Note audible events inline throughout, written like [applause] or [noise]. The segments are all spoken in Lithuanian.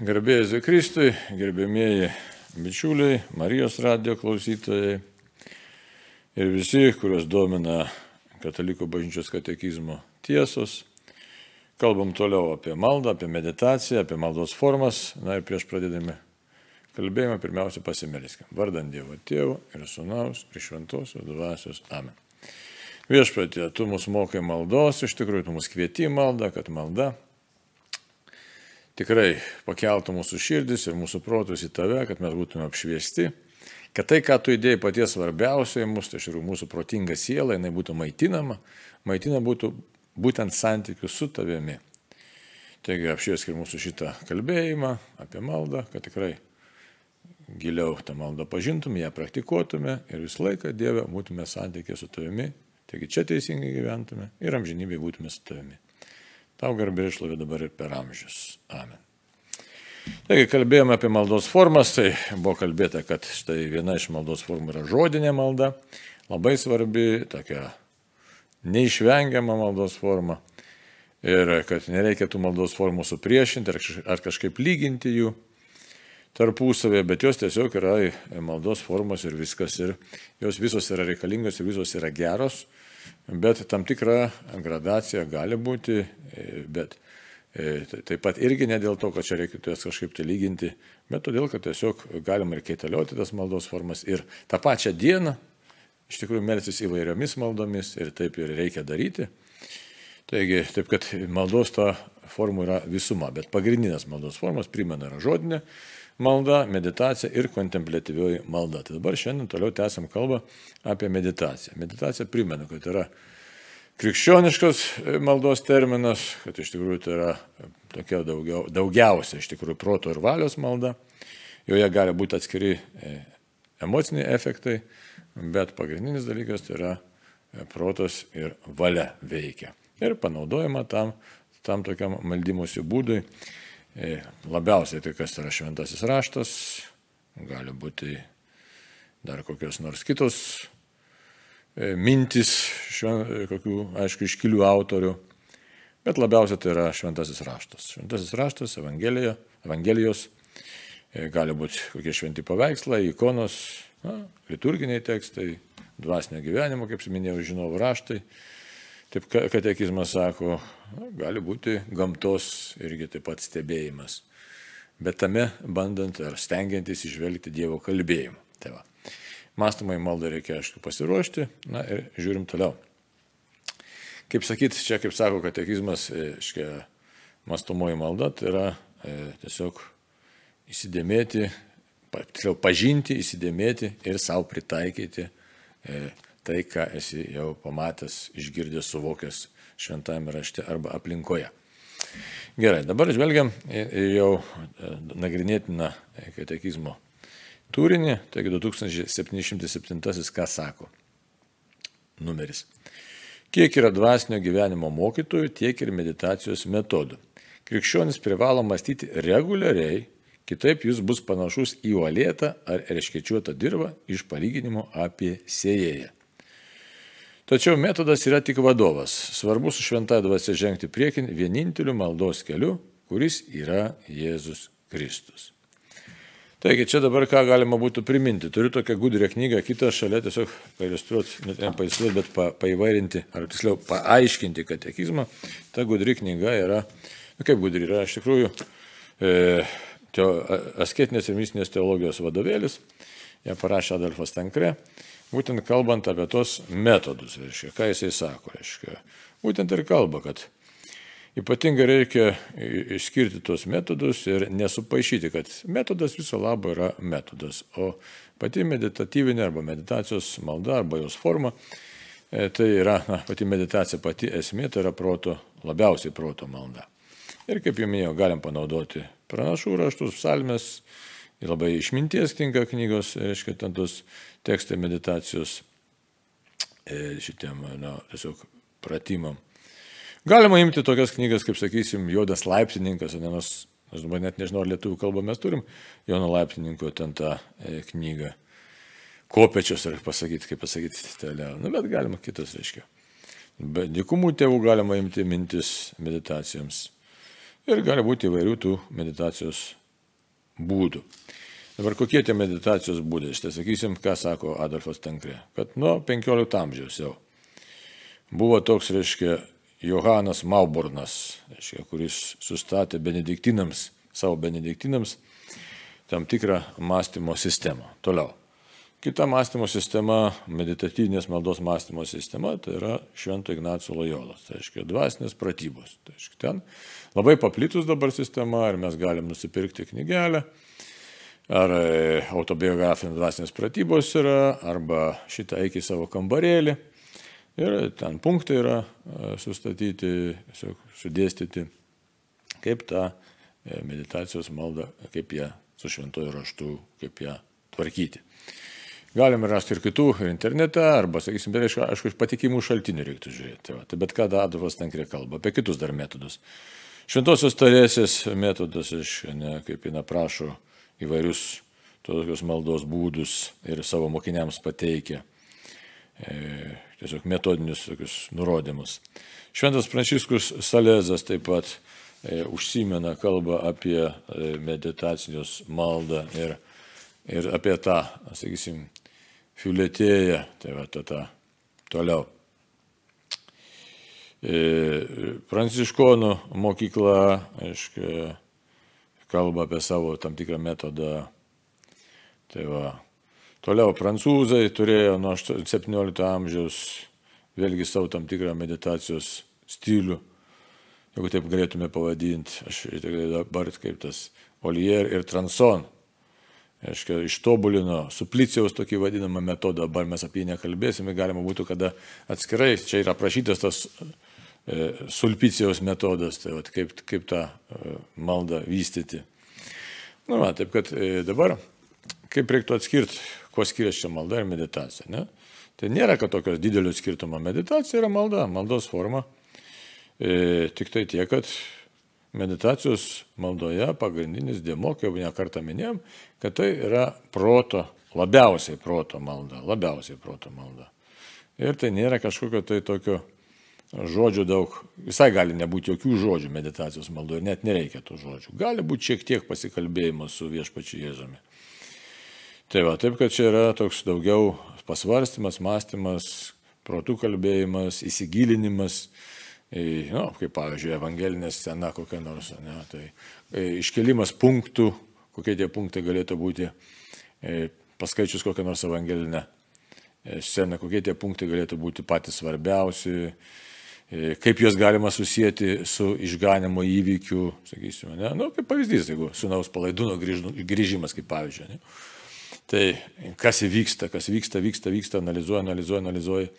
garbėjai Kristui, gerbėmieji bičiuliai, Marijos radio klausytojai ir visi, kuriuos domina Katalikų bažnyčios katekizmo tiesos. Kalbam toliau apie maldą, apie meditaciją, apie maldos formas. Na ir prieš pradėdami kalbėjimą, pirmiausia pasimeliskime. Vardant Dievo Tėvo ir Sūnaus ir Šventosios dvasios. Amen. Viešpatė, tu mus mokai maldos, iš tikrųjų tu mus kvieti maldą, kad malda tikrai pakeltų mūsų širdis ir mūsų protus į tave, kad mes būtume apšviesti, kad tai, ką tu įdėjai paties svarbiausioje mūsų, tai iš tikrųjų mūsų protinga siela, jinai būtų maitinama, maitina būtų būtent santykių su tavimi. Taigi apšvieskime mūsų šitą kalbėjimą apie maldą, kad tikrai giliau tą maldą pažintume, ją praktikuotume ir visą laiką Dieve būtume santykė su tavimi, taigi čia teisingai gyventume ir amžinybėje būtume su tavimi. Tau garbė išlovė dabar ir per amžius. Amen. Taigi kalbėjome apie maldos formas, tai buvo kalbėta, kad štai viena iš maldos formų yra žodinė malda, labai svarbi, tokia neišvengiama maldos forma ir kad nereikia tų maldos formų supriešinti ar kažkaip lyginti jų tarpusavėje, bet jos tiesiog yra maldos formos ir viskas ir jos visos yra reikalingos ir visos yra geros bet tam tikra gradacija gali būti, e, bet e, taip pat irgi ne dėl to, kad čia reikėtų jas kažkaip tai lyginti, bet todėl, kad tiesiog galima ir keitalioti tas maldos formas ir tą pačią dieną iš tikrųjų melsis įvairiomis maldomis ir taip ir reikia daryti. Taigi, taip kad maldos ta formų yra visuma, bet pagrindinės maldos formos, primena, yra žodinė, malda, meditacija ir kontemplatyvioji malda. Tai dabar šiandien toliau tęsiam kalbą apie meditaciją. Meditacija primenu, kad yra krikščioniškas maldos terminas, kad iš tikrųjų tai yra tokia daugiau, daugiausia iš tikrųjų proto ir valios malda. Joje gali būti atskiri e, emociniai efektai, bet pagrindinis dalykas tai yra e, protas ir valia veikia. Ir panaudojama tam, tam tokiam maldymosi būdui E, labiausiai tai kas yra šventasis raštas, gali būti dar kokios nors kitos e, mintis, šven, kokių, aišku, iškilių autorių, bet labiausiai tai yra šventasis raštas. Šventasis raštas, Evangelija, Evangelijos, e, gali būti kokie šventi paveikslai, ikonos, na, liturginiai tekstai, dvasinio gyvenimo, kaip minėjau, žinau, raštai. Taip katekizmas sako, gali būti gamtos irgi taip pat stebėjimas, bet tame bandant ar stengiantis išvelgti Dievo kalbėjimą. Tai va. Mąstamai maldą reikia, aišku, pasiruošti, na ir žiūrim toliau. Kaip sakyt, čia, kaip sako katekizmas, iškia, mąstomoji malda, tai yra e, tiesiog įsidėmėti, tiksliau pažinti, įsidėmėti ir savo pritaikyti e, tai, ką esi jau pamatęs, išgirdęs, suvokęs šventame rašte arba aplinkoje. Gerai, dabar žvelgiam jau e, nagrinėtiną katekizmo turinį, taigi 2707 ką sako numeris. Kiek yra dvasinio gyvenimo mokytojų, tiek ir meditacijos metodų. Krikščionis privalo mąstyti reguliariai, kitaip jis bus panašus į uolėtą ar erškečiuotą dirbą iš palyginimo apie sėjėją. Tačiau metodas yra tik vadovas. Svarbu su šventąją dvasia žengti priekin vieninteliu maldos keliu, kuris yra Jėzus Kristus. Taigi čia dabar ką galima būtų priminti. Turiu tokią gudrę knygą, kitą šalia tiesiog pailustruoti, net ne pailustruoti, bet pa, paivairinti, ar tiksliau paaiškinti katekizmą. Ta gudri knyga yra, nu kaip gudri yra, iš tikrųjų, e, teo, asketinės ir mistinės teologijos vadovėlis. Ją parašė Adolfas Tankre būtent kalbant apie tos metodus, reiškia, ką jisai sako, reiškia. Būtent ir kalba, kad ypatingai reikia išskirti tos metodus ir nesupaišyti, kad metodas viso labo yra metodas, o pati meditatyvinė arba meditacijos malda arba jos forma, e, tai yra na, pati meditacija, pati esmė, tai yra proto, labiausiai proto malda. Ir kaip jau minėjau, galim panaudoti pranašų raštus, psalmes, labai išminties tinka knygos, reiškia, ten tos tekstai meditacijos e, šitiem, na, tiesiog pratimam. Galima imti tokias knygas, kaip sakysim, Jodas laiptininkas, nes aš dabar net nežinau, ar lietuvių kalbą mes turim, Jono laiptininko ten tą e, knygą. Kopečios, ar pasakyti, kaip pasakyti, toliau. Na, bet galima kitas, reiškia. Bet dikumų tėvų galima imti mintis meditacijoms. Ir gali būti įvairių tų meditacijos būdų. Dabar kokie tie meditacijos būdai? Štai sakysim, ką sako Adolfas Tankrė. Kad nuo 15 amžiaus jau buvo toks, reiškia, Johanas Mauburnas, reiškia, kuris sustatė benediktinams, savo benediktinams tam tikrą mąstymo sistemą. Toliau. Kita mąstymo sistema, meditatyvinės maldos mąstymo sistema, tai yra Švento Ignacio Lojolas, tai reiškia dvasinės pratybos. Tai reiškia ten labai paplitus dabar sistema, ar mes galim nusipirkti knygelę, ar e, autobiografinės dvasinės pratybos yra, arba šitą eik į savo kambarėlį. Ir ten punktai yra e, sustatyti, sudėstyti, kaip tą e, meditacijos maldą, kaip ją su šventoju raštu, kaip ją tvarkyti. Galime rasti ir kitų, ir internete, arba, sakysim, bet aišku, aišku iš patikimų šaltinių reiktų žiūrėti. Va. tai bet ką Adolfas Tankrė kalba, apie kitus dar metodus. Šventosios tarėsės metodas, iš, ne, kaip jina prašo įvairius tokius maldos būdus ir savo mokiniams pateikia. E, tiesiog metodinius tokius nurodymus. Šventas Pranciškus Salezas taip pat e, užsimena kalbą apie e, meditacinius maldą ir, ir apie tą, sakysim, fiuletėja, tai va ta, ta toliau. E, pranciškonų mokykla, aiškiai, kalba apie savo tam tikrą metodą. Tai va. Toliau prancūzai turėjo nuo 17 amžiaus vėlgi savo tam tikrą meditacijos stilių, jeigu taip galėtume pavadinti, aš dabar kaip tas Olier ir Transon aiškia, ištobulino suplicijaus tokį vadinamą metodą, dabar mes apie jį nekalbėsime, galima būtų kada atskirai, čia yra aprašytas tas e, sulpicijaus metodas, tai vat, kaip, kaip tą e, maldą vystyti. Na, nu, va, taip kad e, dabar, kaip reiktų atskirti, kuo skiriasi malda ir meditacija. Ne? Tai nėra, kad tokios didelio skirtumo meditacija yra malda, maldos forma. E, tik tai tiek, kad meditacijos maldoje pagrindinis dėmo, kaip jau ne kartą minėjom, kad tai yra proto, labiausiai proto malda, labiausiai proto malda. Ir tai nėra kažkokio tai tokio žodžių daug, visai gali nebūti jokių žodžių meditacijos maldoje, net nereikia tų žodžių. Gali būti šiek tiek pasikalbėjimo su viešpačiu Jėzumi. Tai va, taip, kad čia yra toks daugiau pasvarstymas, mąstymas, protų kalbėjimas, įsigilinimas, nu, kaip pavyzdžiui, evangelinė scena kokia nors, ne, tai e, iškelimas punktų, kokie tie punktai galėtų būti, e, paskaičius kokią nors evangelinę e, sceną, kokie tie punktai galėtų būti patys svarbiausi, kaip juos galima susijęti su išganimo įvykiu, sakysime, ne, nu, kaip pavyzdys, jeigu sunaus palaidūno grįžimas, kaip pavyzdžiui. Ne. Tai kas įvyksta, kas vyksta, vyksta, vyksta, analizuoja, analizuoja, analizuoja.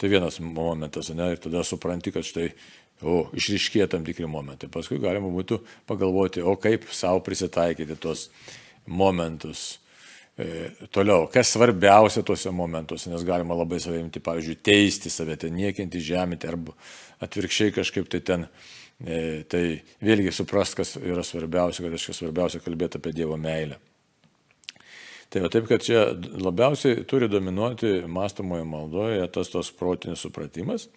Tai vienas momentas, ne, ir tada supranti, kad štai, o, išriškėja tam tikri momentai. Paskui galima būtų pagalvoti, o kaip savo prisitaikyti tuos momentus. E, toliau, kas svarbiausia tuose momentuose, nes galima labai savimti, pavyzdžiui, teisti save, ten niekinti, žeminti, arba atvirkščiai kažkaip tai ten, e, tai vėlgi suprast, kas yra svarbiausia, kad aš kas svarbiausia kalbėti apie Dievo meilę. Tai va taip, kad čia labiausiai turi dominuoti mąstamoje maldoje tas tos protinis supratimas,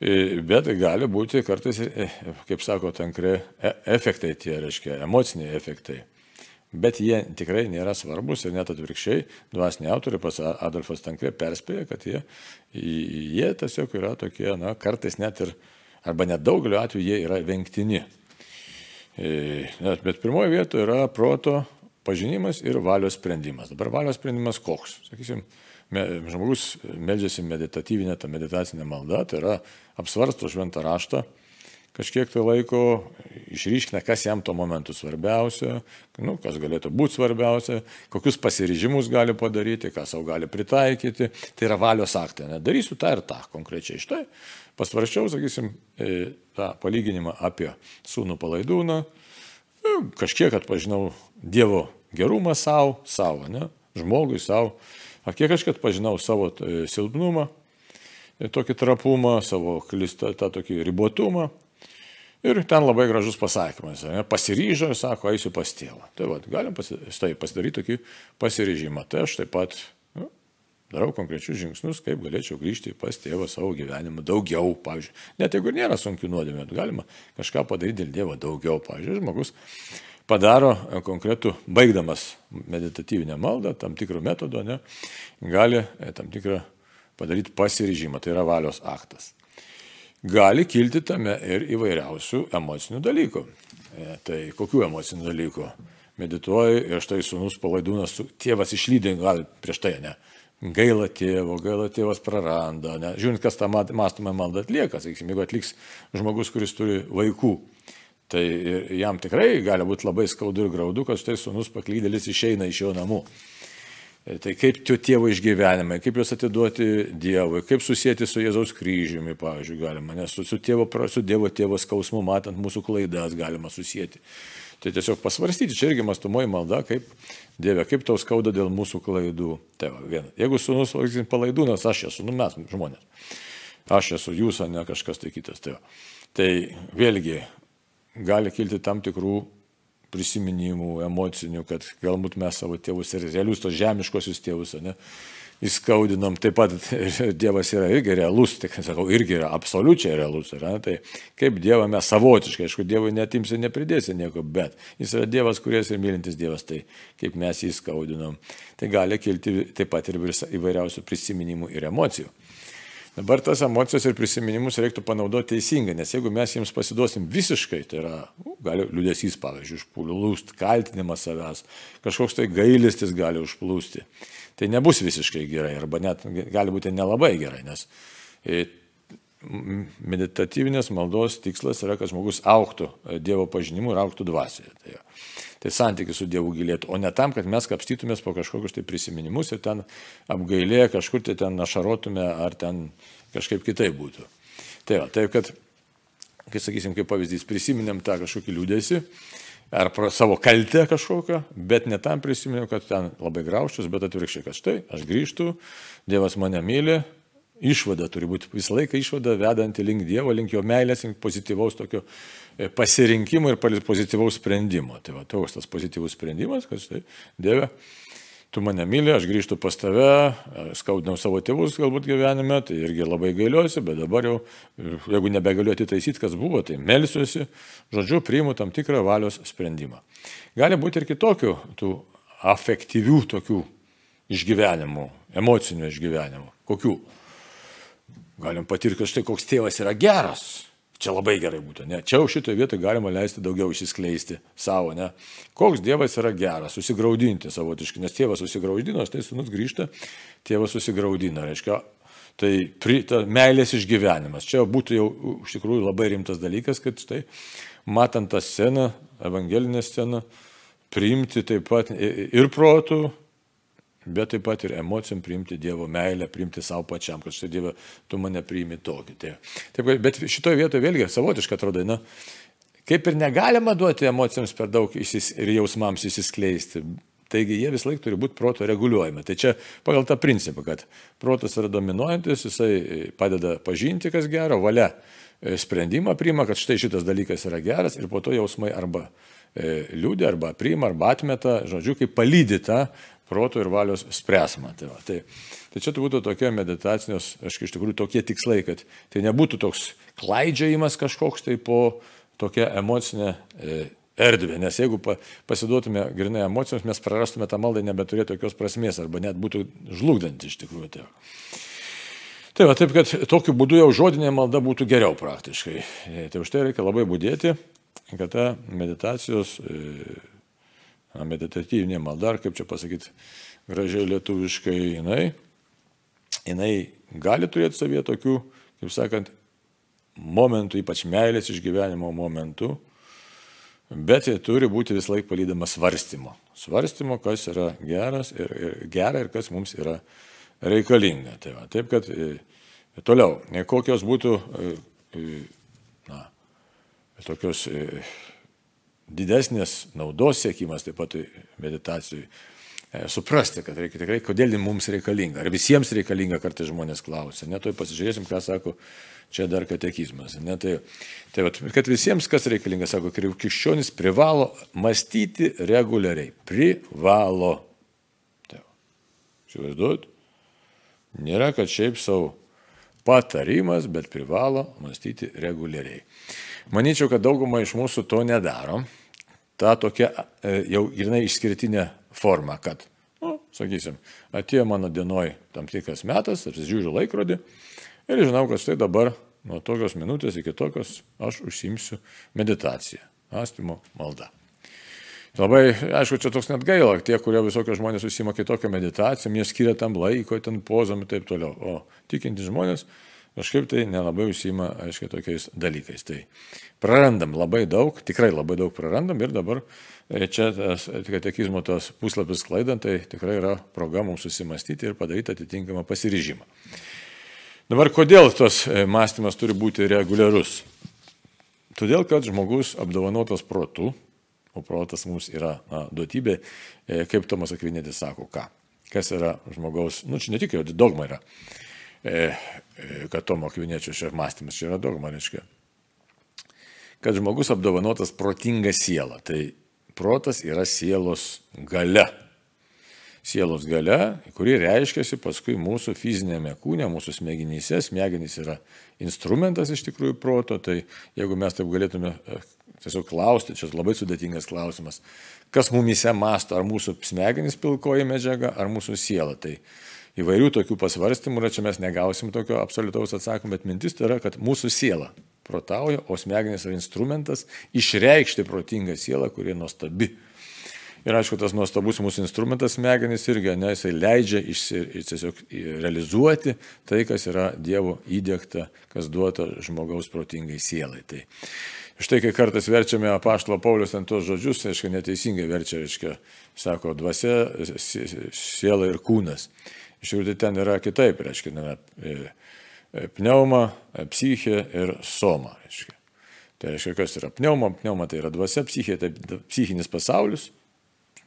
e, bet gali būti kartais, e, kaip sako tankre, e, efektai tie, reiškia, emociniai efektai. Bet jie tikrai nėra svarbus ir net atvirkščiai, dvasiniai autoriai pas Adolfas Tankre perspėja, kad jie, jie tiesiog yra tokie, na, kartais net ir, arba net daugeliu atveju jie yra vengtini. Bet pirmoje vietoje yra proto pažinimas ir valios sprendimas. Dabar valios sprendimas koks? Sakysim, žmogus meldžiasi meditatyvinę, tą meditacinę maldą, tai yra apsvarsto šventą raštą, kažkiek tai laiko išryškina, kas jam tuo momentu svarbiausia, nu, kas galėtų būti svarbiausia, kokius pasiryžimus gali padaryti, ką savo gali pritaikyti. Tai yra valios aktai. Nedarysiu tą ir tą konkrečiai. Štai pasvarščiau, sakysim, e, tą palyginimą apie sūnų palaidūną, kažkiek atpažinau Dievo gerumą savo, savo, ne, žmogui savo, ar kiek aš atpažinau savo e, silpnumą, e, tokį trapumą, savo klistą, tą tokį ribotumą. Ir ten labai gražus pasakymas. Ne, pasiryžo ir sako, eisiu pas tėvą. Tai vad, galim pasi, tai pasidaryti tokį pasiryžimą. Tai aš taip pat darau konkrečius žingsnius, kaip galėčiau grįžti pas tėvą savo gyvenimą daugiau, pavyzdžiui. Net jeigu nėra sunkių nuodėmė, galima kažką padaryti dėl Dievo daugiau. Pavyzdžiui, žmogus padaro konkretų, baigdamas meditatyvinę maldą, tam tikrų metodų, ne, gali tam tikrą padaryti pasiryžimą, tai yra valios aktas. Gali kilti tame ir įvairiausių emocinių dalykų. E, tai kokių emocinių dalykų? Medituoju ir štai sunus palaidūnas, tėvas išlydė, gal prieš tai ne. Gaila tėvo, gaila tėvas praranda. Ne? Žiūrint, kas tą mąstomą maldą atlieka, sakysim, jeigu atliks žmogus, kuris turi vaikų, tai jam tikrai gali būti labai skaudu ir graudu, kad štai sunus paklydėlis išeina iš jo namų. E, tai kaip tie tėvo išgyvenimai, kaip juos atiduoti Dievui, kaip susijęti su Jėzaus kryžiumi, pavyzdžiui, galima, nes su, su, tėvo, su Dievo tėvo skausmu, matant mūsų klaidas, galima susijęti. Tai tiesiog pasvarstyti, čia irgi mastumoji malda, kaip Dieve, kaip tau skauda dėl mūsų klaidų. Tai va, viena. Jeigu sunus, sakykime, palaidūnas, aš esu, nu mes žmonės. Aš esu jūs, o ne kažkas tai kitas. Tai, va. tai vėlgi gali kilti tam tikrų prisiminimų, emocinių, kad galbūt mes savo tėvus ir realius tos žemiškosius tėvus, ne, įskaudinam. Taip pat [laughs] Dievas yra irgi realus, tik sakau, irgi yra absoliučiai realus. Yra, tai kaip Dievą mes savotiškai, aišku, Dievui netimsi nepridėsi nieko, bet jis yra Dievas, kuris ir mylintis Dievas, tai kaip mes jį skaudinam. Tai gali kilti taip pat ir įvairiausių prisiminimų ir emocijų. Dabar tas emocijas ir prisiminimus reiktų panaudoti teisingai, nes jeigu mes jiems pasiduosim visiškai, tai yra, nu, gali liūdėsys, pavyzdžiui, užplūst, kaltinimas savęs, kažkoks tai gailistis gali užplūsti, tai nebus visiškai gerai, arba net gali būti nelabai gerai, nes e, meditatyvinės maldos tikslas yra, kad žmogus auktų e, Dievo pažinimu ir auktų dvasioje. Tai, tai santykis su Dievu gilėtų, o ne tam, kad mes kapstytumės po kažkokius tai prisiminimus ir ten apgailėję kažkur tai ten našarotume ar ten kažkaip kitaip būtų. Tai va, taip kad, kai sakysim, kaip pavyzdys, prisiminėm tą kažkokį liūdėsi ar savo kaltę kažkokią, bet ne tam prisiminėm, kad ten labai grauščius, bet atvirkščiai, kad štai aš grįžtu, Dievas mane myli, išvada turi būti visą laiką išvada vedanti link Dievo, link jo meilės, link pozityvaus tokio pasirinkimo ir pozityvaus sprendimo. Tai va, toks tas pozityvus sprendimas, kad štai Dieve, tu mane myli, aš grįžtu pas tave, skaudinau savo tėvus galbūt gyvenime, tai irgi labai gailiuosi, bet dabar jau, jeigu nebegaliu atitaisyti, kas buvo, tai melsiuosi, žodžiu, priimu tam tikrą valios sprendimą. Gali būti ir kitokių tų afektyvių tokių išgyvenimų, emocinių išgyvenimų. Kokių? Galim patirti, kad štai koks tėvas yra geras. Čia labai gerai būtų, ne? Čia jau šitoje vietoje galima leisti daugiau išsiskleisti savo, ne? Koks Dievas yra geras, susigaudinti savotiškai, nes tėvas susigaudino, štai sunus grįžta, tėvas susigaudino, reiškia, tai pri, ta meilės išgyvenimas. Čia būtų jau iš tikrųjų labai rimtas dalykas, kad štai matant tą sceną, evangelinę sceną, priimti taip pat ir protų, bet taip pat ir emocijom priimti Dievo meilę, priimti savo pačiam, kad štai Dieve, tu mane priimi tokį. Tai, taip, bet šitoje vietoje vėlgi savotiškai atrodo, na, kaip ir negalima duoti emocijoms per daug įsis, ir jausmams įsiskleisti. Taigi jie vis laik turi būti proto reguliuojami. Tai čia pagal tą principą, kad protas yra dominuojantis, jisai padeda pažinti, kas gero, valia e, sprendimą priima, kad štai šitas dalykas yra geras ir po to jausmai arba e, liūdė, arba priima, arba atmeta, žodžiu, kaip palydita proto ir valios spręsmą. Tai, va, tai, tai čia būtų tokie meditacinės, aš iš tikrųjų tokie tikslai, kad tai nebūtų toks klaidžiajimas kažkoks tai po tokia emocinė e, erdvė, nes jeigu pasiduotume grinai emocijoms, mes prarastume tą maldą, nebeturėtų tokios prasmės arba net būtų žlugdanti iš tikrųjų. Tai, tai va, taip, kad tokiu būdu jau žodinė malda būtų geriau praktiškai. E, tai už tai reikia labai būdėti, kad ta meditacijos e, meditatyvinė malda, ar kaip čia pasakyti gražiai lietuviškai, jinai, jinai gali turėti savyje tokių, kaip sakant, momentų, ypač meilės išgyvenimo momentų, bet jie turi būti vis laik palydama svarstymo. Svarstymo, kas yra geras ir, ir gera ir kas mums yra reikalinga. Tai va, taip kad e, toliau, kokios būtų e, e, na, tokios didesnės naudos siekimas taip pat meditacijai. E, suprasti, kad reikia tikrai, kodėl mums reikalinga. Ar visiems reikalinga, kartais žmonės klausia. Netoj pasižiūrėsim, ką sako čia dar katekizmas. Ne, tai, tai vat, kad visiems kas reikalinga, sako, krikščionis privalo mąstyti reguliariai. Privalo. Tai, Šivaizduot, nėra, kad šiaip savo patarimas, bet privalo mąstyti reguliariai. Manyčiau, kad dauguma iš mūsų to nedaro. Tą tokią jau grinai išskirtinę formą, kad, nu, sakysim, atėjo mano dienoj tam tikras metas, apsižiūriu laikrodį ir žinau, kad štai dabar nuo tokios minutės iki tokios aš užsimsiu meditaciją, mąstymo maldą. Labai, aišku, čia toks net gaila, tie, kurie visokie žmonės užsima kitokią meditaciją, jie skiria tam laiko, ten pozom ir taip toliau. O tikinti žmonės kažkaip tai nelabai užsima, aišku, tokiais dalykais. Tai prarandam labai daug, tikrai labai daug prarandam ir dabar e, čia tas katekizmo tos puslapis klaidant, tai tikrai yra proga mums susimastyti ir padaryti atitinkamą pasiryžimą. Dabar kodėl tas e, mąstymas turi būti reguliarus? Todėl, kad žmogus apdovanotas protu, o protas mums yra na, duotybė, e, kaip Tomas Akvinėtis sako, ką. Kas yra žmogaus, nu čia ne tik jo dogma yra, kad Tomo Akvinėčio šia mąstymas čia yra dogma, reiškia. Kad žmogus apdovanotas protinga siela. Tai protas yra sielos gale. Sielos gale, kuri reiškiasi paskui mūsų fizinėme kūne, mūsų smegenyse. Smegenys yra instrumentas iš tikrųjų proto, tai jeigu mes taip galėtume tiesiog klausti, čia labai sudėtingas klausimas, kas mumise masto, ar mūsų smegenys pilkoji medžiaga, ar mūsų siela. Tai įvairių tokių pasvarstymų yra, čia mes negausim tokio absoliutaus atsakymą, bet mintis tai yra, kad mūsų siela protauja, o smegenys yra instrumentas išreikšti protingą sielą, kuri nuostabi. Ir aišku, tas nuostabus mūsų instrumentas smegenys irgi, ne, jisai leidžia išsi, tiesiog realizuoti tai, kas yra Dievo įdėkta, kas duota žmogaus protingai sielai. Tai Štai kai kartais verčiame apaštalo Paulius ant tos žodžius, tai aišku, neteisingai verčia, reiškia, sako, dvasia, siela ir kūnas. Tai ten yra kitaip, reiškia, e, e, pneuma, e, psichė ir soma. Reiškia. Tai reiškia, kas yra pneuma, pneuma tai yra dvasia, psichė tai psichinis pasaulis,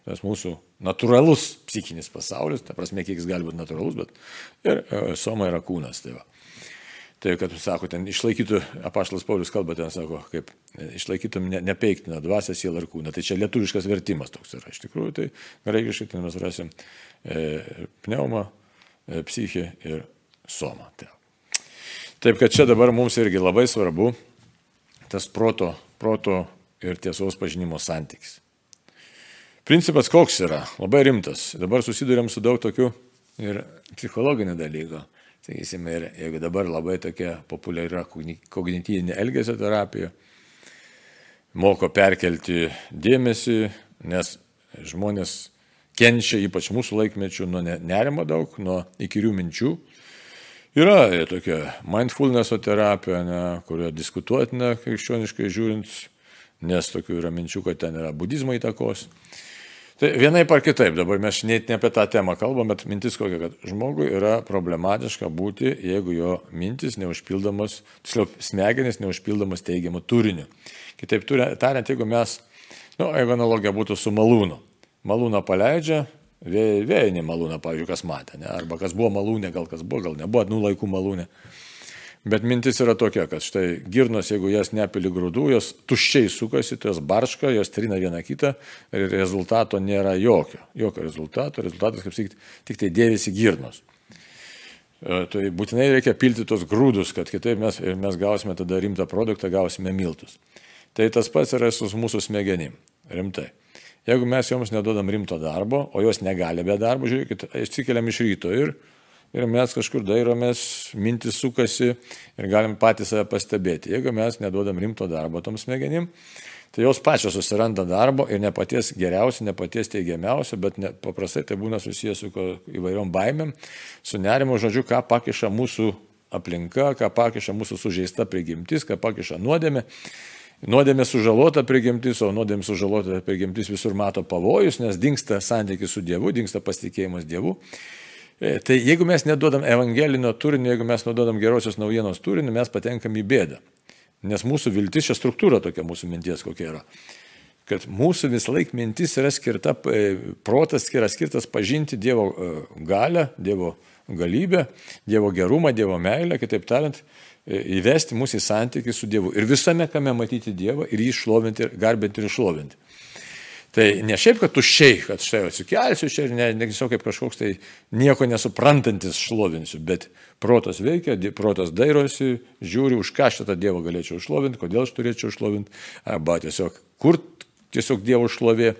tas mūsų natūralus psichinis pasaulis, ta prasme, kiek jis gali būti natūralus, bet ir soma yra kūnas. Tai va. Tai, kad, sako, ten išlaikytų, apaštalas Paulius kalba ten, sako, kaip išlaikytum ne, nepeiktiną dvasę, sielą ir kūną. Tai čia lietuviškas vertimas toks yra. Iš tikrųjų, tai graikiškai ten mes rasim e, pneumą, e, psichį ir somą. Tai. Taip, kad čia dabar mums irgi labai svarbu tas proto, proto ir tiesos pažinimo santykis. Principas koks yra? Labai rimtas. Dabar susidurėm su daug tokių ir psichologinių dalykų. Sakysime, ir jeigu dabar labai tokia populiari kognityvinė elgesio terapija, moko perkelti dėmesį, nes žmonės kenčia, ypač mūsų laikmečių, nuo nerimo daug, nuo įkyrių minčių. Yra tokia mindfulness terapija, ne, kurio diskutuotina krikščioniškai žiūrint, nes tokių yra minčių, kad ten yra budizmo įtakos. Tai vienai par kitaip, dabar mes net ne apie tą temą kalbam, bet mintis kokia, kad žmogui yra problematiška būti, jeigu jo mintis neužpildomos, tiksliau, smegenys neužpildomos teigiamų turinių. Kitaip tariant, jeigu mes, na, nu, jeigu analogija būtų su malūnu, malūną paleidžia, vėjinį malūną, pavyzdžiui, kas matė, ne? arba kas buvo malūnė, gal kas buvo, gal nebuvo, nu laikų malūnė. Bet mintis yra tokia, kad štai girnos, jeigu jas nepili grūdų, jos tuščiai sukasi, tai jos barška, jos trina vieną kitą ir rezultato nėra jokio. Jokio rezultato. Rezultatas, kaip sakyti, tik tai dėvisi girnos. E, tai būtinai reikia pilti tos grūdus, kad kitaip mes, mes gausime tada rimtą produktą, gausime miltus. Tai tas pats yra su mūsų smegenim. Rimtai. Jeigu mes joms neduodam rimto darbo, o jos negali be darbo, žiūrėkit, atsikeliam iš ryto ir ir mes kažkur dairomės, mintis sukasi ir galim patys save pastebėti. Jeigu mes neduodam rimto darbo tom smegenim, tai jos pačios susiranda darbo ir ne paties geriausio, ne paties teigiamiausio, bet ne, paprastai tai būna susijęs su įvairiom baimėm, su nerimu, žodžiu, ką pakiša mūsų aplinka, ką pakiša mūsų sužeista prigimtis, ką pakiša nuodėmė. Nuodėmė sužalota prigimtis, o nuodėmė sužalota prigimtis visur mato pavojus, nes dinksta santykis su Dievu, dinksta pasitikėjimas Dievu. E, tai jeigu mes neduodam evangelinio turinio, jeigu mes neduodam gerosios naujienos turinio, mes patenkam į bėdą. Nes mūsų viltis, čia struktūra tokia mūsų minties kokia yra. Kad mūsų vis laik mintis yra skirta, e, protas yra skirtas pažinti Dievo e, galę, Dievo galybę, Dievo gerumą, Dievo meilę, kitaip tariant, įvesti mūsų į santykių su Dievu. Ir visame, kame matyti Dievą ir jį šlovinti, garbinti ir šlovinti. Tai ne šiaip, kad tuščiai, kad štai atsikelsiu čia ir ne, ne tiesiog kaip kažkoks tai nieko nesuprantantis šlovinsiu, bet protas veikia, protas dairosi, žiūri, už ką šitą Dievą galėčiau šlovinti, kodėl aš turėčiau šlovinti, arba tiesiog kur, tiesiog Dievo šlovė.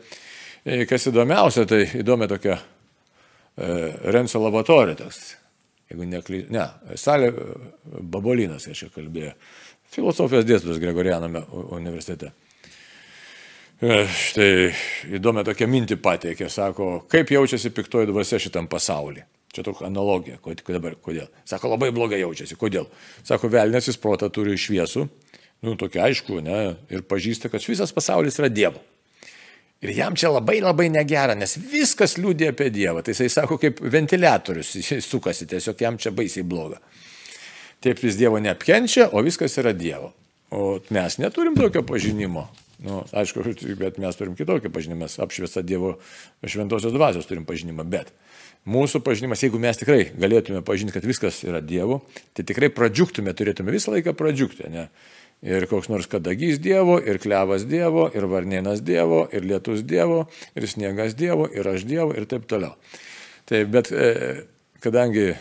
E, kas įdomiausia, tai įdomi tokia e, Renso lavatorija toks. Jeigu neklys, ne, Salė Babolinas, aš čia kalbėjau, filosofijos dėstytojas Gregorianame universitete. Štai įdomi tokia mintį pateikė, sako, kaip jaučiasi piktoji dvasia šitam pasaulyje. Čia tokia analogija. Dabar, kodėl? Sako, labai blogai jaučiasi. Kodėl? Sako, velnės jis protą turi šviesų, nu, tokia aišku, ne, ir pažįsta, kad visas pasaulis yra Dievo. Ir jam čia labai labai negera, nes viskas liūdė apie Dievą. Tai jisai sako, kaip ventiliatorius, jis sukasi, tiesiog jam čia baisiai bloga. Taip jis Dievo neapkenčia, o viskas yra Dievo. O mes neturim tokio pažinimo. Nu, aišku, bet mes turim kitokį pažinimą, mes apšviestą Dievo šventosios dvasios turim pažinimą, bet mūsų pažinimas, jeigu mes tikrai galėtume pažinti, kad viskas yra Dievo, tai tikrai pradžiuktume, turėtume visą laiką pradžiukti, ne? Ir koks nors kadagys Dievo, ir klevas Dievo, ir varnienas Dievo, ir lietus Dievo, ir sniegas Dievo, ir aš Dievo, ir taip toliau. Tai bet e, kadangi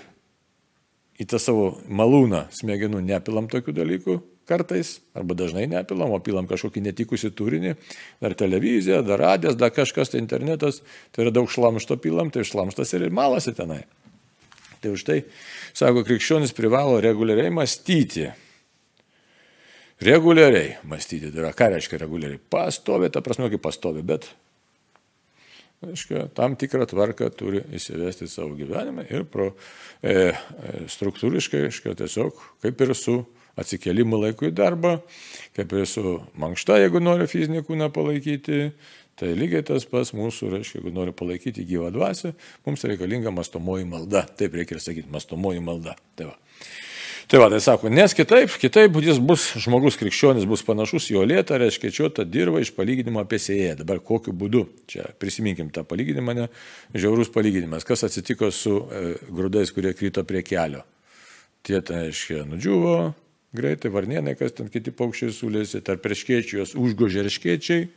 į tą savo malūną smegenų nepilam tokių dalykų, kartais, arba dažnai nepilam, o pilam kažkokį netikusi turinį, dar televizija, dar radijas, dar kažkas, tai internetas, tai yra daug šlamšto pilam, tai šlamštas ir malasi tenai. Tai už tai, sako, krikščionis privalo reguliariai mąstyti. Reguliariai mąstyti, tai yra ką reiškia reguliariai? Pastovi, ta prasme, kaip pastovi, bet aiškia, tam tikrą tvarką turi įsivesti savo gyvenime ir pro, e, e struktūriškai, aiškia, tiesiog kaip ir su atsikėlimų laikų į darbą, kaip ir su mankšta, jeigu nori fizinį kūną palaikyti. Tai lygiai tas pas mūsų, reiškia, jeigu nori palaikyti gyvą dvasę, mums reikalinga mastomoji malda. Taip reikia ir sakyti, mastomoji malda. Tai va. Tai va, tai sako, nes kitaip, kitaip jis bus, žmogus krikščionis bus panašus į olėtą, reiškia, čia tą dirbą iš palyginimo apie sėją. Dabar kokiu būdu, čia prisiminkim tą palyginimą, ne, žiaurus palyginimas, kas atsitiko su e, grūdais, kurie krito prie kelio. Tie, tai reiškia, nudžiuvo, greitai, varnienai, kas ten kiti paukščiai sulėsi, tarp erškėčių jos užgožė erškėčiai.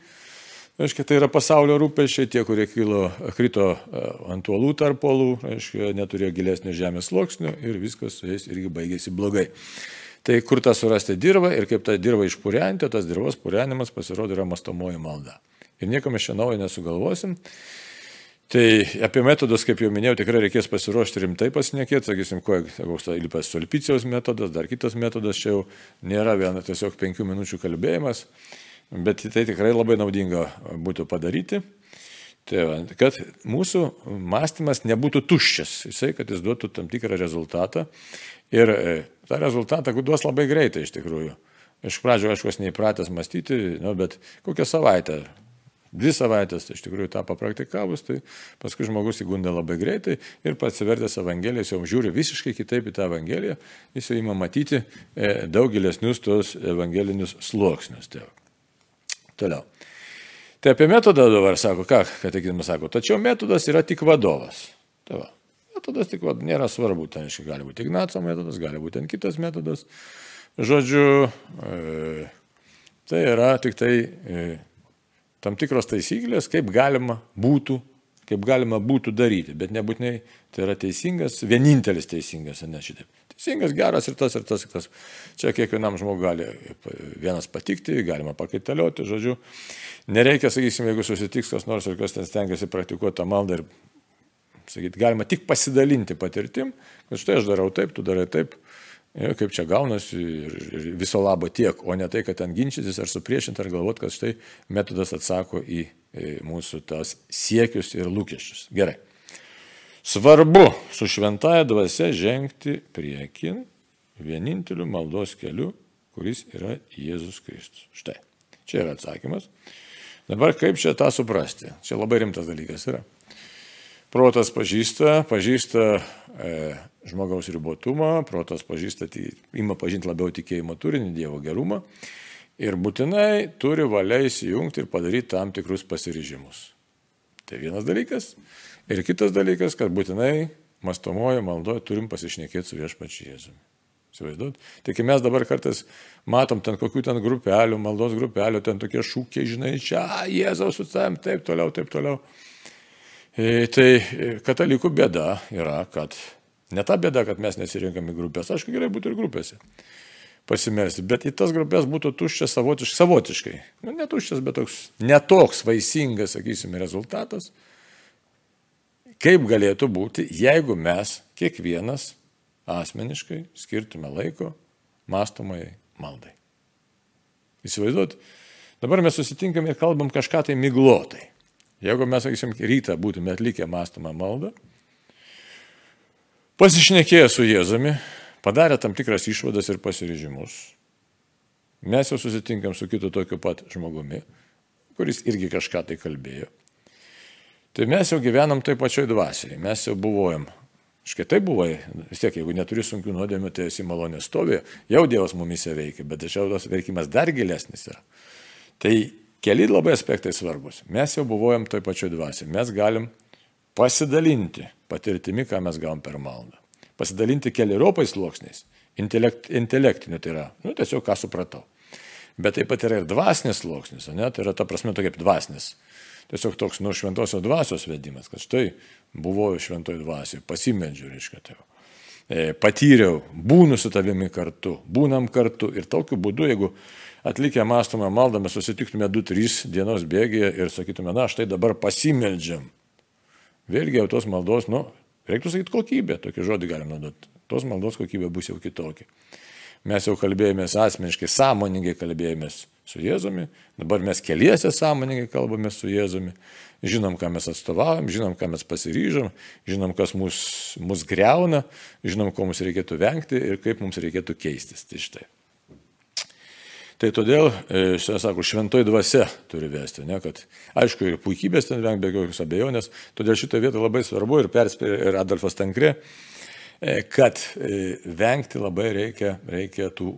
Aiškiai, tai yra pasaulio rūpešiai, tie, kurie kilo, krito e, ant uolų tarp uolų, aiškiai, neturėjo gilesnio žemės sluoksnio ir viskas su jais irgi baigėsi blogai. Tai kur tą surasti dirbą ir kaip tą dirbą išpūrenti, tas dirbos pūrenimas pasirodo yra mastomoji malda. Ir nieko mes čia naujo nesugalvosim. Tai apie metodus, kaip jau minėjau, tikrai reikės pasiruošti rimtai pasinekėti, sakysim, koks įlipas solpicijos metodas, dar kitas metodas, čia jau nėra viena tiesiog penkių minučių kalbėjimas, bet tai tikrai labai naudinga būtų padaryti. Tai, kad mūsų mąstymas nebūtų tuščias, jisai, kad jis duotų tam tikrą rezultatą ir e, tą rezultatą duos labai greitai iš tikrųjų. Iš pradžio, aišku, neįpratęs mąstyti, nu, bet kokią savaitę Dvi savaitės tai iš tikrųjų tą papraktikavus, tai paskui žmogus įgunda labai greitai ir pasivertęs Evangeliją, jis jau žiūri visiškai kitaip į tą Evangeliją, jis jau ima matyti e, daug gilesnius tos evangelinius sluoksnius. Tai. Toliau. Tai apie metodą dabar sako, ką katekizmas sako, tačiau metodas yra tik vadovas. Tai va, metodas tik vadovas, nėra svarbu, ten aiškiai gali būti Ignaco metodas, gali būti kitas metodas. Žodžiu, e, tai yra tik tai e, tam tikros taisyklės, kaip galima būtų, kaip galima būtų daryti, bet nebūtinai tai yra teisingas, vienintelis teisingas, ne šitaip. Teisingas, geras ir tas, ir tas, ir tas. Čia kiekvienam žmogui gali vienas patikti, galima pakaitalioti, žodžiu. Nereikia, sakysim, jeigu susitiks kas nors ir kas ten stengiasi praktikuoti tą maldą ir, sakyti, galima tik pasidalinti patirtim, kad štai aš darau taip, tu darai taip Ir kaip čia gaunasi ir, ir viso labo tiek, o ne tai, kad ten ginčytis ar supriešinti ar galvoti, kad štai metodas atsako į mūsų tas siekius ir lūkesčius. Gerai. Svarbu su šventaja dvasia žengti priekin vieninteliu maldos keliu, kuris yra Jėzus Kristus. Štai. Čia yra atsakymas. Dabar kaip čia tą suprasti? Čia labai rimtas dalykas yra. Protas pažįsta, pažįsta e, žmogaus ribotumą, protas pažįsta, tai ima pažinti labiau tikėjimo turinį, Dievo gerumą ir būtinai turi valia įsijungti ir padaryti tam tikrus pasiryžimus. Tai vienas dalykas. Ir kitas dalykas, kad būtinai mastomojo maldoje turim pasišnekėti su viešpačiu Jėzumi. Įsivaizduot? Kai mes dabar kartais matom ten kokių ten grupelių, maldos grupelių, ten tokie šūkiai, žinai, čia Jėzaus su tam, taip toliau, taip toliau. E, tai e, katalikų bėda yra, kad ne ta bėda, kad mes nesirinkame grupės, aišku, gerai būtų ir grupėse. pasimelsti, bet į tas grupės būtų tuščias savotiškai, savotiškai. Nu, ne tuščias, bet toks netoks vaisingas, sakysime, rezultatas. Kaip galėtų būti, jeigu mes kiekvienas asmeniškai skirtume laiko mastomai maldai. Įsivaizduot, dabar mes susitinkame ir kalbam kažką tai miglotai. Jeigu mes, sakysim, rytą būtume atlikę mastomą maldą, pasišnekėję su Jėzumi, padarė tam tikras išvadas ir pasiryžimus. Mes jau susitinkam su kitu tokiu pat žmogumi, kuris irgi kažką tai kalbėjo. Tai mes jau gyvenam toj pačioj dvasiai, mes jau buvojam. Škai tai buvo, vis tiek, jeigu neturi sunkių nuodėmių, tai esi malonės stovi, jau Dievas mumise veikia, bet tačiau tas veikimas dar gilesnis yra. Tai keli labai aspektai svarbus. Mes jau buvojam toj pačioj dvasiai, mes galim pasidalinti patirtimi, ką mes gavom per maldą pasidalinti keliariopais sluoksniais. Intelekt, intelektiniu tai yra, nu, tiesiog ką supratau. Bet taip pat yra ir dvasinis sluoksnis, ne, tai yra ta prasme tokia kaip dvasinis. Tiesiog toks nuo šventosios dvasios vedimas, kad štai buvau šventoji dvasiai, pasimedžiu, reiškia tėvą. E, patyriau, būnu su tavimi kartu, būnam kartu ir tokiu būdu, jeigu atlikę mąstomą maldą mes susitiktume 2-3 dienos bėgėje ir sakytume, na, štai dabar pasimeldžiam. Vėlgi jau tos maldos, nu, Reiktų sakyti kokybė, tokį žodį galim naudoti. Tos maldos kokybė bus jau kitokia. Mes jau kalbėjomės asmeniškai, sąmoningai kalbėjomės su Jėzumi, dabar mes keliese sąmoningai kalbame su Jėzumi, žinom, ką mes atstovavom, žinom, ką mes pasiryžom, žinom, kas mus, mus greuna, žinom, ko mums reikėtų vengti ir kaip mums reikėtų keistis. Tai štai. Tai todėl, e, šiandien sako, šventoji dvasia turi vesti, ne, kad aišku ir puikybės ten vengti be jokios abejonės, todėl šitą vietą labai svarbu ir perspėjo ir Adolfas Tankre, e, kad e, vengti labai reikia, reikia tų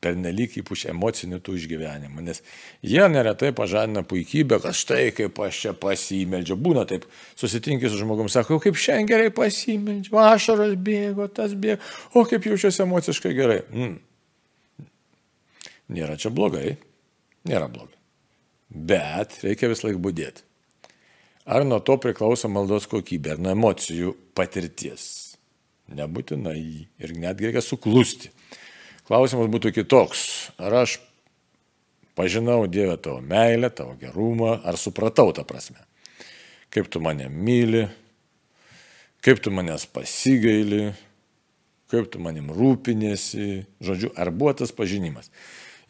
pernelyg ypač emocinių tų išgyvenimų, nes jie neretai pažadina puikybę, kad štai kaip aš čia pasimeldžiu, būna taip, susitinkį su žmogum, sako, kaip šiandien gerai pasimeldžiu, ašaros bėgo, tas bėgo, o kaip jaučiuosi emociškai gerai. Mm. Nėra čia blogai, nėra blogai. Bet reikia vis laik būdėti. Ar nuo to priklauso maldos kokybė, ar nuo emocijų patirties? Nebūtinai. Ir netgi reikia suklusti. Klausimas būtų kitoks. Ar aš pažinau Dievę tavo meilę, tavo gerumą, ar supratau tą prasme? Kaip tu mane myli, kaip tu manęs pasigaili, kaip tu manim rūpinėsi, žodžiu, ar buvo tas pažinimas.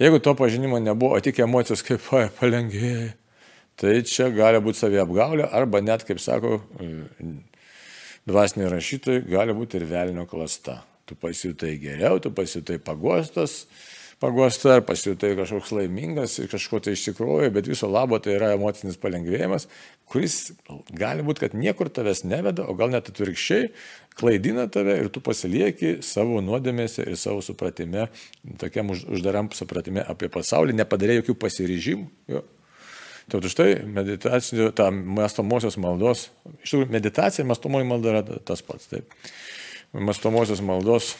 Jeigu to pažinimo nebuvo, o tik emocijos kaip palengvėja, tai čia gali būti saviapgaulė arba net, kaip sako dvasiniai rašytojai, gali būti ir velnio klasta. Tu pasijutai geriau, tu pasijutai pagostas, pagosta ar pasijutai kažkoks laimingas ir kažko tai iš tikrųjų, bet viso labo tai yra emocinis palengvėjimas, kuris gali būti, kad niekur tavęs neveda, o gal net atvirkščiai klaidina tave ir tu pasilieki savo nuodėmėse ir savo supratime, tokiam uždaram supratime apie pasaulį, nepadarė jokių pasiryžimų. Jo. Tai už tai meditacinio, ta mastomosios maldos, iš tikrųjų meditacija, mastomoji malda yra tas pats. Taip. Mastomosios maldos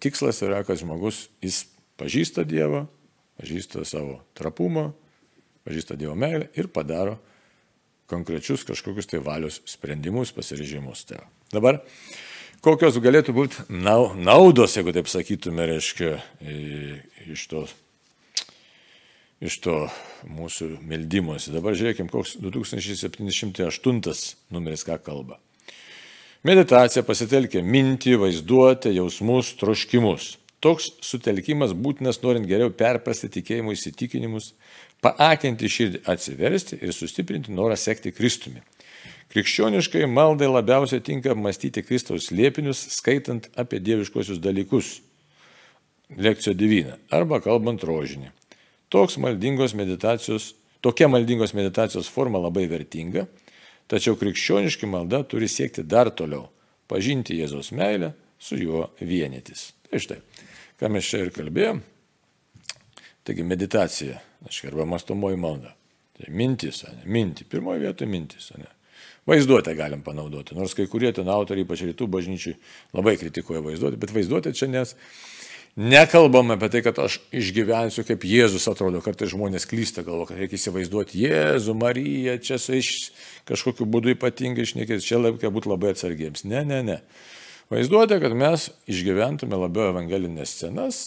tikslas yra, kad žmogus jis pažįsta Dievą, pažįsta savo trapumą, pažįsta Dievo meilę ir padaro konkrečius kažkokius tai valios sprendimus, pasirežimus. Tai Dabar, kokios galėtų būti naudos, jeigu taip sakytume, reiškia, iš to, iš to mūsų meldymosi. Dabar žiūrėkime, koks 2708 numeris ką kalba. Meditacija pasitelkia mintį, vaizduotę, jausmus, troškimus. Toks sutelkimas būtinas norint geriau perprasti tikėjimo įsitikinimus, paakinti širdį atsiversti ir sustiprinti norą sekti Kristumi. Krikščioniškai maldai labiausiai tinka mąstyti Kristaus liepinius, skaitant apie dieviškosius dalykus. Lekcijo divina arba kalbant rožinį. Toks maldingos meditacijos, tokia maldingos meditacijos forma labai vertinga, tačiau krikščioniški malda turi siekti dar toliau - pažinti Jėzaus meilę, su juo vienytis. Tai štai, ką mes čia ir kalbėjom. Taigi meditacija, arba mastomoji malda. Tai mintis, ne? minti. Pirmoje vietoje mintis, ne? Vaizduotę galim panaudoti, nors kai kurie ten autoriai, ypač rytų bažnyčiai, labai kritikuoja vaizduotę, bet vaizduotė čia nes nekalbam apie tai, kad aš išgyvensiu, kaip Jėzus atrodo, kartais žmonės klysta galvo, kad reikia įsivaizduoti Jėzų, Mariją, čia su iš kažkokiu būdu ypatingai išnekėti, čia reikia būti labai atsargiems. Ne, ne, ne. Vaizduotė, kad mes išgyventume labiau evangelinės scenas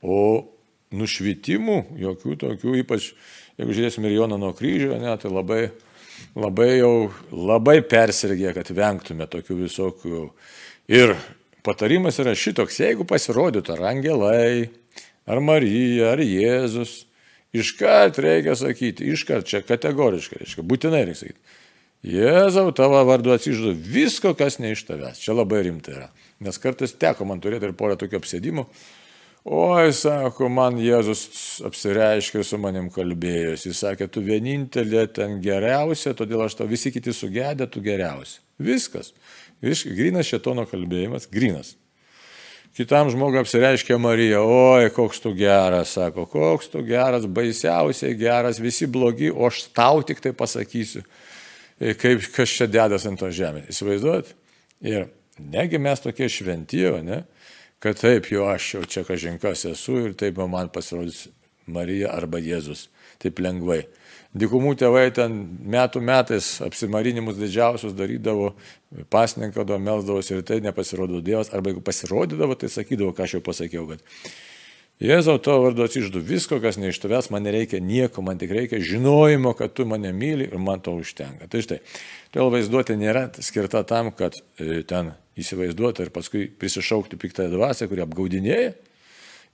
O nušvitimų, jokių tokių, ypač jeigu žiūrėsime ir Joną nuo kryžio, ne, tai labai, labai jau, labai persirgė, kad vengtume tokių visokių. Ir patarimas yra šitoks, jeigu pasirodytų ar angelai, ar Marija, ar Jėzus, iškart reikia sakyti, iškart čia kategoriškai, reiškia, būtinai reikia sakyti. Jėzau, tavo vardu atsižadu visko, kas ne iš tavęs. Čia labai rimtai yra. Nes kartais teko man turėti ir porą tokių apsėdimų, Oi, sako, man Jėzus apsireiškė su manim kalbėjus. Jis sakė, tu vienintelė ten geriausia, todėl aš tau visi kiti sugedė, tu geriausia. Viskas. Vis, grinas šetono kalbėjimas, grinas. Kitam žmogui apsireiškė Marija, oi, koks tu geras, sako, koks tu geras, baisiausiai geras, visi blogi, o aš tau tik tai pasakysiu, e, kaip kas čia dedas ant to žemės. Įsivaizduot? Ir negi mes tokie šventyjo, ne? kad taip jau aš jau čia kažinkas esu ir taip man pasirodys Marija arba Jėzus. Taip lengvai. Dikumų tėvai ten metų metais apsimarinimus didžiausius darydavo, pasninkado, melsdavosi ir tai nepasirodo Dievas, arba jeigu pasirodydavo, tai sakydavo, ką aš jau pasakiau, kad Jėzau, tavo vardu atsiždu visko, kas ne iš tavęs, man nereikia nieko, man tik reikia žinojimo, kad tu mane myli ir man to užtenka. Tai štai, todėl vaizduotė nėra skirta tam, kad e, ten įsivaizduoti ir paskui prisišaukti piktąją dvasę, kuri apgaudinėja,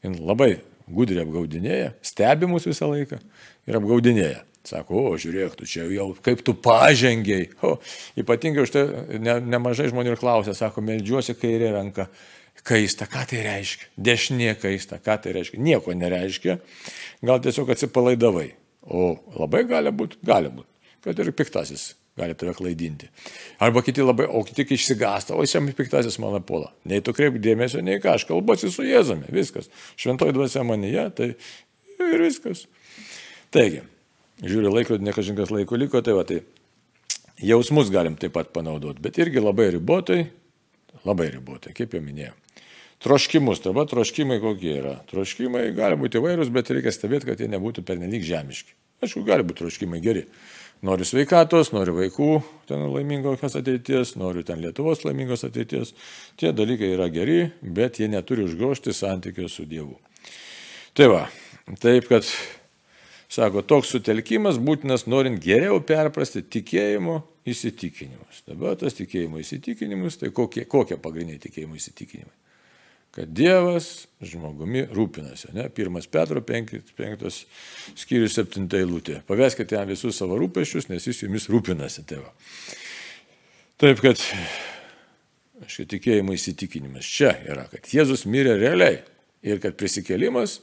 jin labai gudriai apgaudinėja, stebi mus visą laiką ir apgaudinėja. Sako, o žiūrėk, tu čia jau kaip tu pažengiai. O, ypatingai už tai ne, nemažai žmonių ir klausia, sako, meldžiuosi kairė ranka. Kaista, ką tai reiškia? Dešinė kaista, ką tai reiškia? Nieko nereiškia. Gal tiesiog atsipalaidavai. O labai gali būti, gali būti, kad ir piktasis gali tave klaidinti. Arba kiti labai, o kiti išsigąsta, o šiam piktasis mano puola. Nei tu kreip dėmesio, nei ką, aš kalbuosi su Jėzumi, viskas. Šventoji dvasia manyje, tai ir viskas. Taigi, žiūriu laikrodį, nekažinkas laiko liko, tai va, tai jausmus galim taip pat panaudoti, bet irgi labai ribotai, labai ribotai, kaip jau minėjau. Troškimus, tai va, troškimai kokie yra. Troškimai gali būti įvairūs, bet reikia stebėti, kad jie nebūtų pernelyg žemiški. Aišku, gali būti troškimai geri. Noriu sveikatos, noriu vaikų, ten laimingos ateities, noriu ten Lietuvos laimingos ateities. Tie dalykai yra geri, bet jie neturi užgošti santykio su Dievu. Tai va, taip kad, sako, toks sutelkimas būtinas norint geriau perprasti tikėjimo įsitikinimus. Dabar tas tikėjimo įsitikinimus, tai kokie, kokie pagrindiniai tikėjimo įsitikinimai? kad Dievas žmogumi rūpinasi. Ne? Pirmas Petro 5, 5 skyrius 7 eilutė. Paveskite jam visus savo rūpešius, nes jis jumis rūpinasi, tėva. Taip kad, aišku, tikėjimo įsitikinimas čia yra, kad Jėzus mirė realiai ir kad prisikėlimas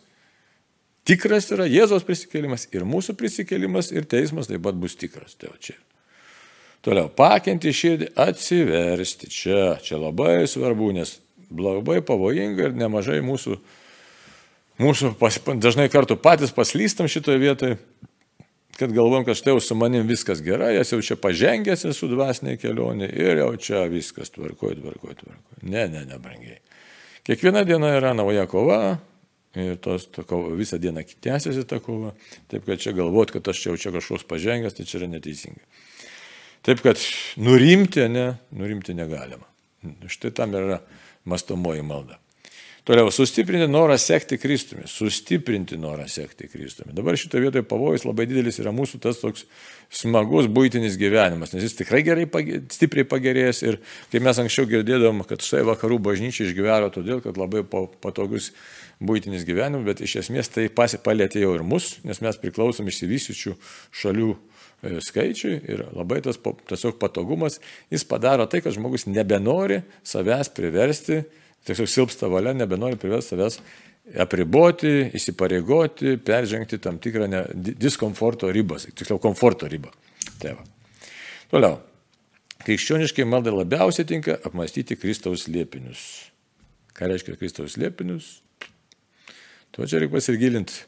tikras yra Jėzos prisikėlimas ir mūsų prisikėlimas ir teismas taip pat bus tikras. Tai čia. Toliau, pakinti širdį, atsiversti čia, čia labai svarbu, nes labai pavojinga ir nemažai mūsų, mūsų pas, dažnai kartu patys paslystam šitoje vietoje, kad galvom, kad štai jau su manim viskas gerai, jas jau čia pažengęs esu dvasiniai kelionė ir jau čia viskas tvarkoju, tvarkoju, tvarkoju. Ne, ne, ne, brangiai. Kiekviena diena yra nauja kova ir tos, to, kova, visą dieną tęsiasi ta kova, taip kad čia galvot, kad aš jau čia kažkoks pažengęs, tai čia yra neteisinga. Taip kad nurimti, ne, nurimti negalima. Štai tam yra mastomoji malda. Toliau, sustiprinti norą sekti Kristumi. Sustiprinti norą sekti Kristumi. Dabar šitoje vietoje pavojus labai didelis yra mūsų tas toks smagus būtinis gyvenimas, nes jis tikrai gerai, stipriai pagerėjęs ir kaip mes anksčiau girdėdom, kad štai vakarų bažnyčia išgyveno todėl, kad labai patogus būtinis gyvenimas, bet iš esmės tai pasipalėtė jau ir mus, nes mes priklausom išsivysiučių šalių e, skaičiui ir labai tas tiesiog patogumas, jis padaro tai, kad žmogus nebenori savęs priversti, tiesiog silpsta valia, nebenori priversti savęs apriboti, įsipareigoti, peržengti tam tikrą ne, diskomforto ribą, tiksliau komforto ribą. Tai va. Toliau. Krikščioniškai maldai labiausiai tinka apmastyti Kristaus liepinius. Ką reiškia Kristaus liepinius? Tuo čia reikia pasigilinti,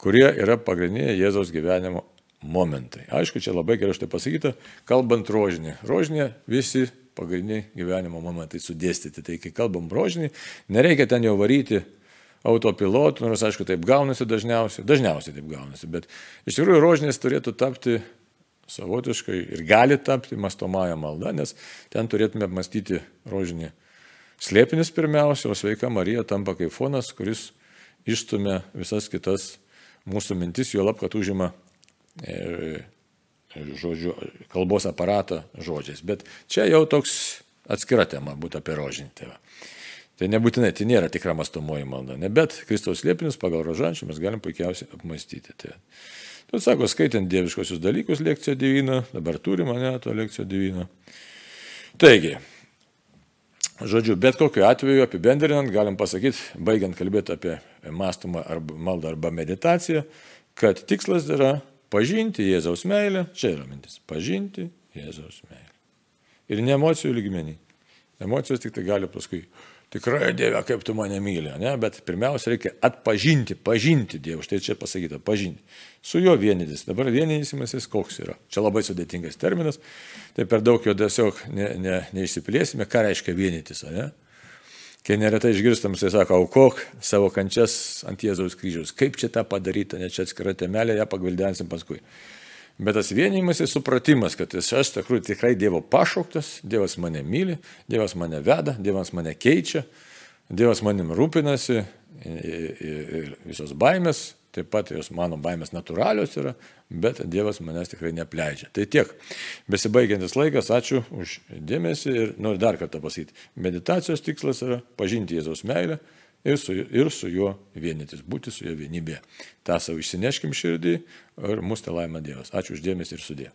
kurie yra pagrindiniai Jėzaus gyvenimo momentai. Aišku, čia labai gerai štai pasakyta, kalbant rožinį. Rožinė visi pagrindiniai gyvenimo momentai sudėstyti. Tai kai kalbam rožinį, nereikia ten jau varyti autopilotų, nors aišku, taip gaunasi dažniausiai, dažniausiai taip gaunasi, bet iš tikrųjų rožinės turėtų tapti savotiškai ir gali tapti mastomąją maldą, nes ten turėtume apmastyti rožinį slėpinis pirmiausia, o sveika Marija tampa kaip fonas, kuris išstumia visas kitas mūsų mintis, jo lab, kad užima e, žodžiu, kalbos aparatą žodžiais. Bet čia jau toks atskira tema būtų apie rožinį tėvą. Tai nebūtinai, tai nėra tikra mastomoji malda, ne, bet Kristaus liepinius pagal rožančių mes galim puikiausiai apmastyti. Tai, tu sako, skaitant dieviškosius dalykus lekciją divina, dabar turime ne to lekciją divina. Taigi, žodžiu, bet kokiu atveju apibendrinant, galim pasakyti, baigiant kalbėti apie mąstumą arba maldą arba meditaciją, kad tikslas yra pažinti Jėzaus meilę, čia yra mintis, pažinti Jėzaus meilę. Ir ne emocijų lygmenį. Emocijos tik tai gali paskui, tikrai Dieve, kaip tu mane myli, ne? bet pirmiausia reikia atpažinti, pažinti Dievą, štai čia pasakyta, pažinti. Su juo vienytis. Dabar vienysimasis koks yra. Čia labai sudėtingas terminas, tai per daug jo tiesiog ne, ne, neišsiplėsime, ką reiškia vienytis. Ne? Kai neretai išgirstam, jisai sako, aukok savo kančias ant Jėzaus kryžiaus. Kaip čia tą padaryti, ne čia atskira temelė, ją pagvildensim paskui. Bet tas vienimas ir supratimas, kad aš tikrųjų tikrai Dievo pašauktas, Dievas mane myli, Dievas mane veda, Dievas mane keičia, Dievas manim rūpinasi visos baimės Taip pat jos mano baimės natūralios yra, bet Dievas manęs tikrai nepleidžia. Tai tiek. Besibaigiantis laikas, ačiū už dėmesį ir noriu dar kartą pasakyti. Meditacijos tikslas yra pažinti Jėzaus meilę ir su, ir su juo vienytis, būti su juo vienybėje. Ta savo išsineškim širdį ir mūsų te laima Dievas. Ačiū už dėmesį ir sudė.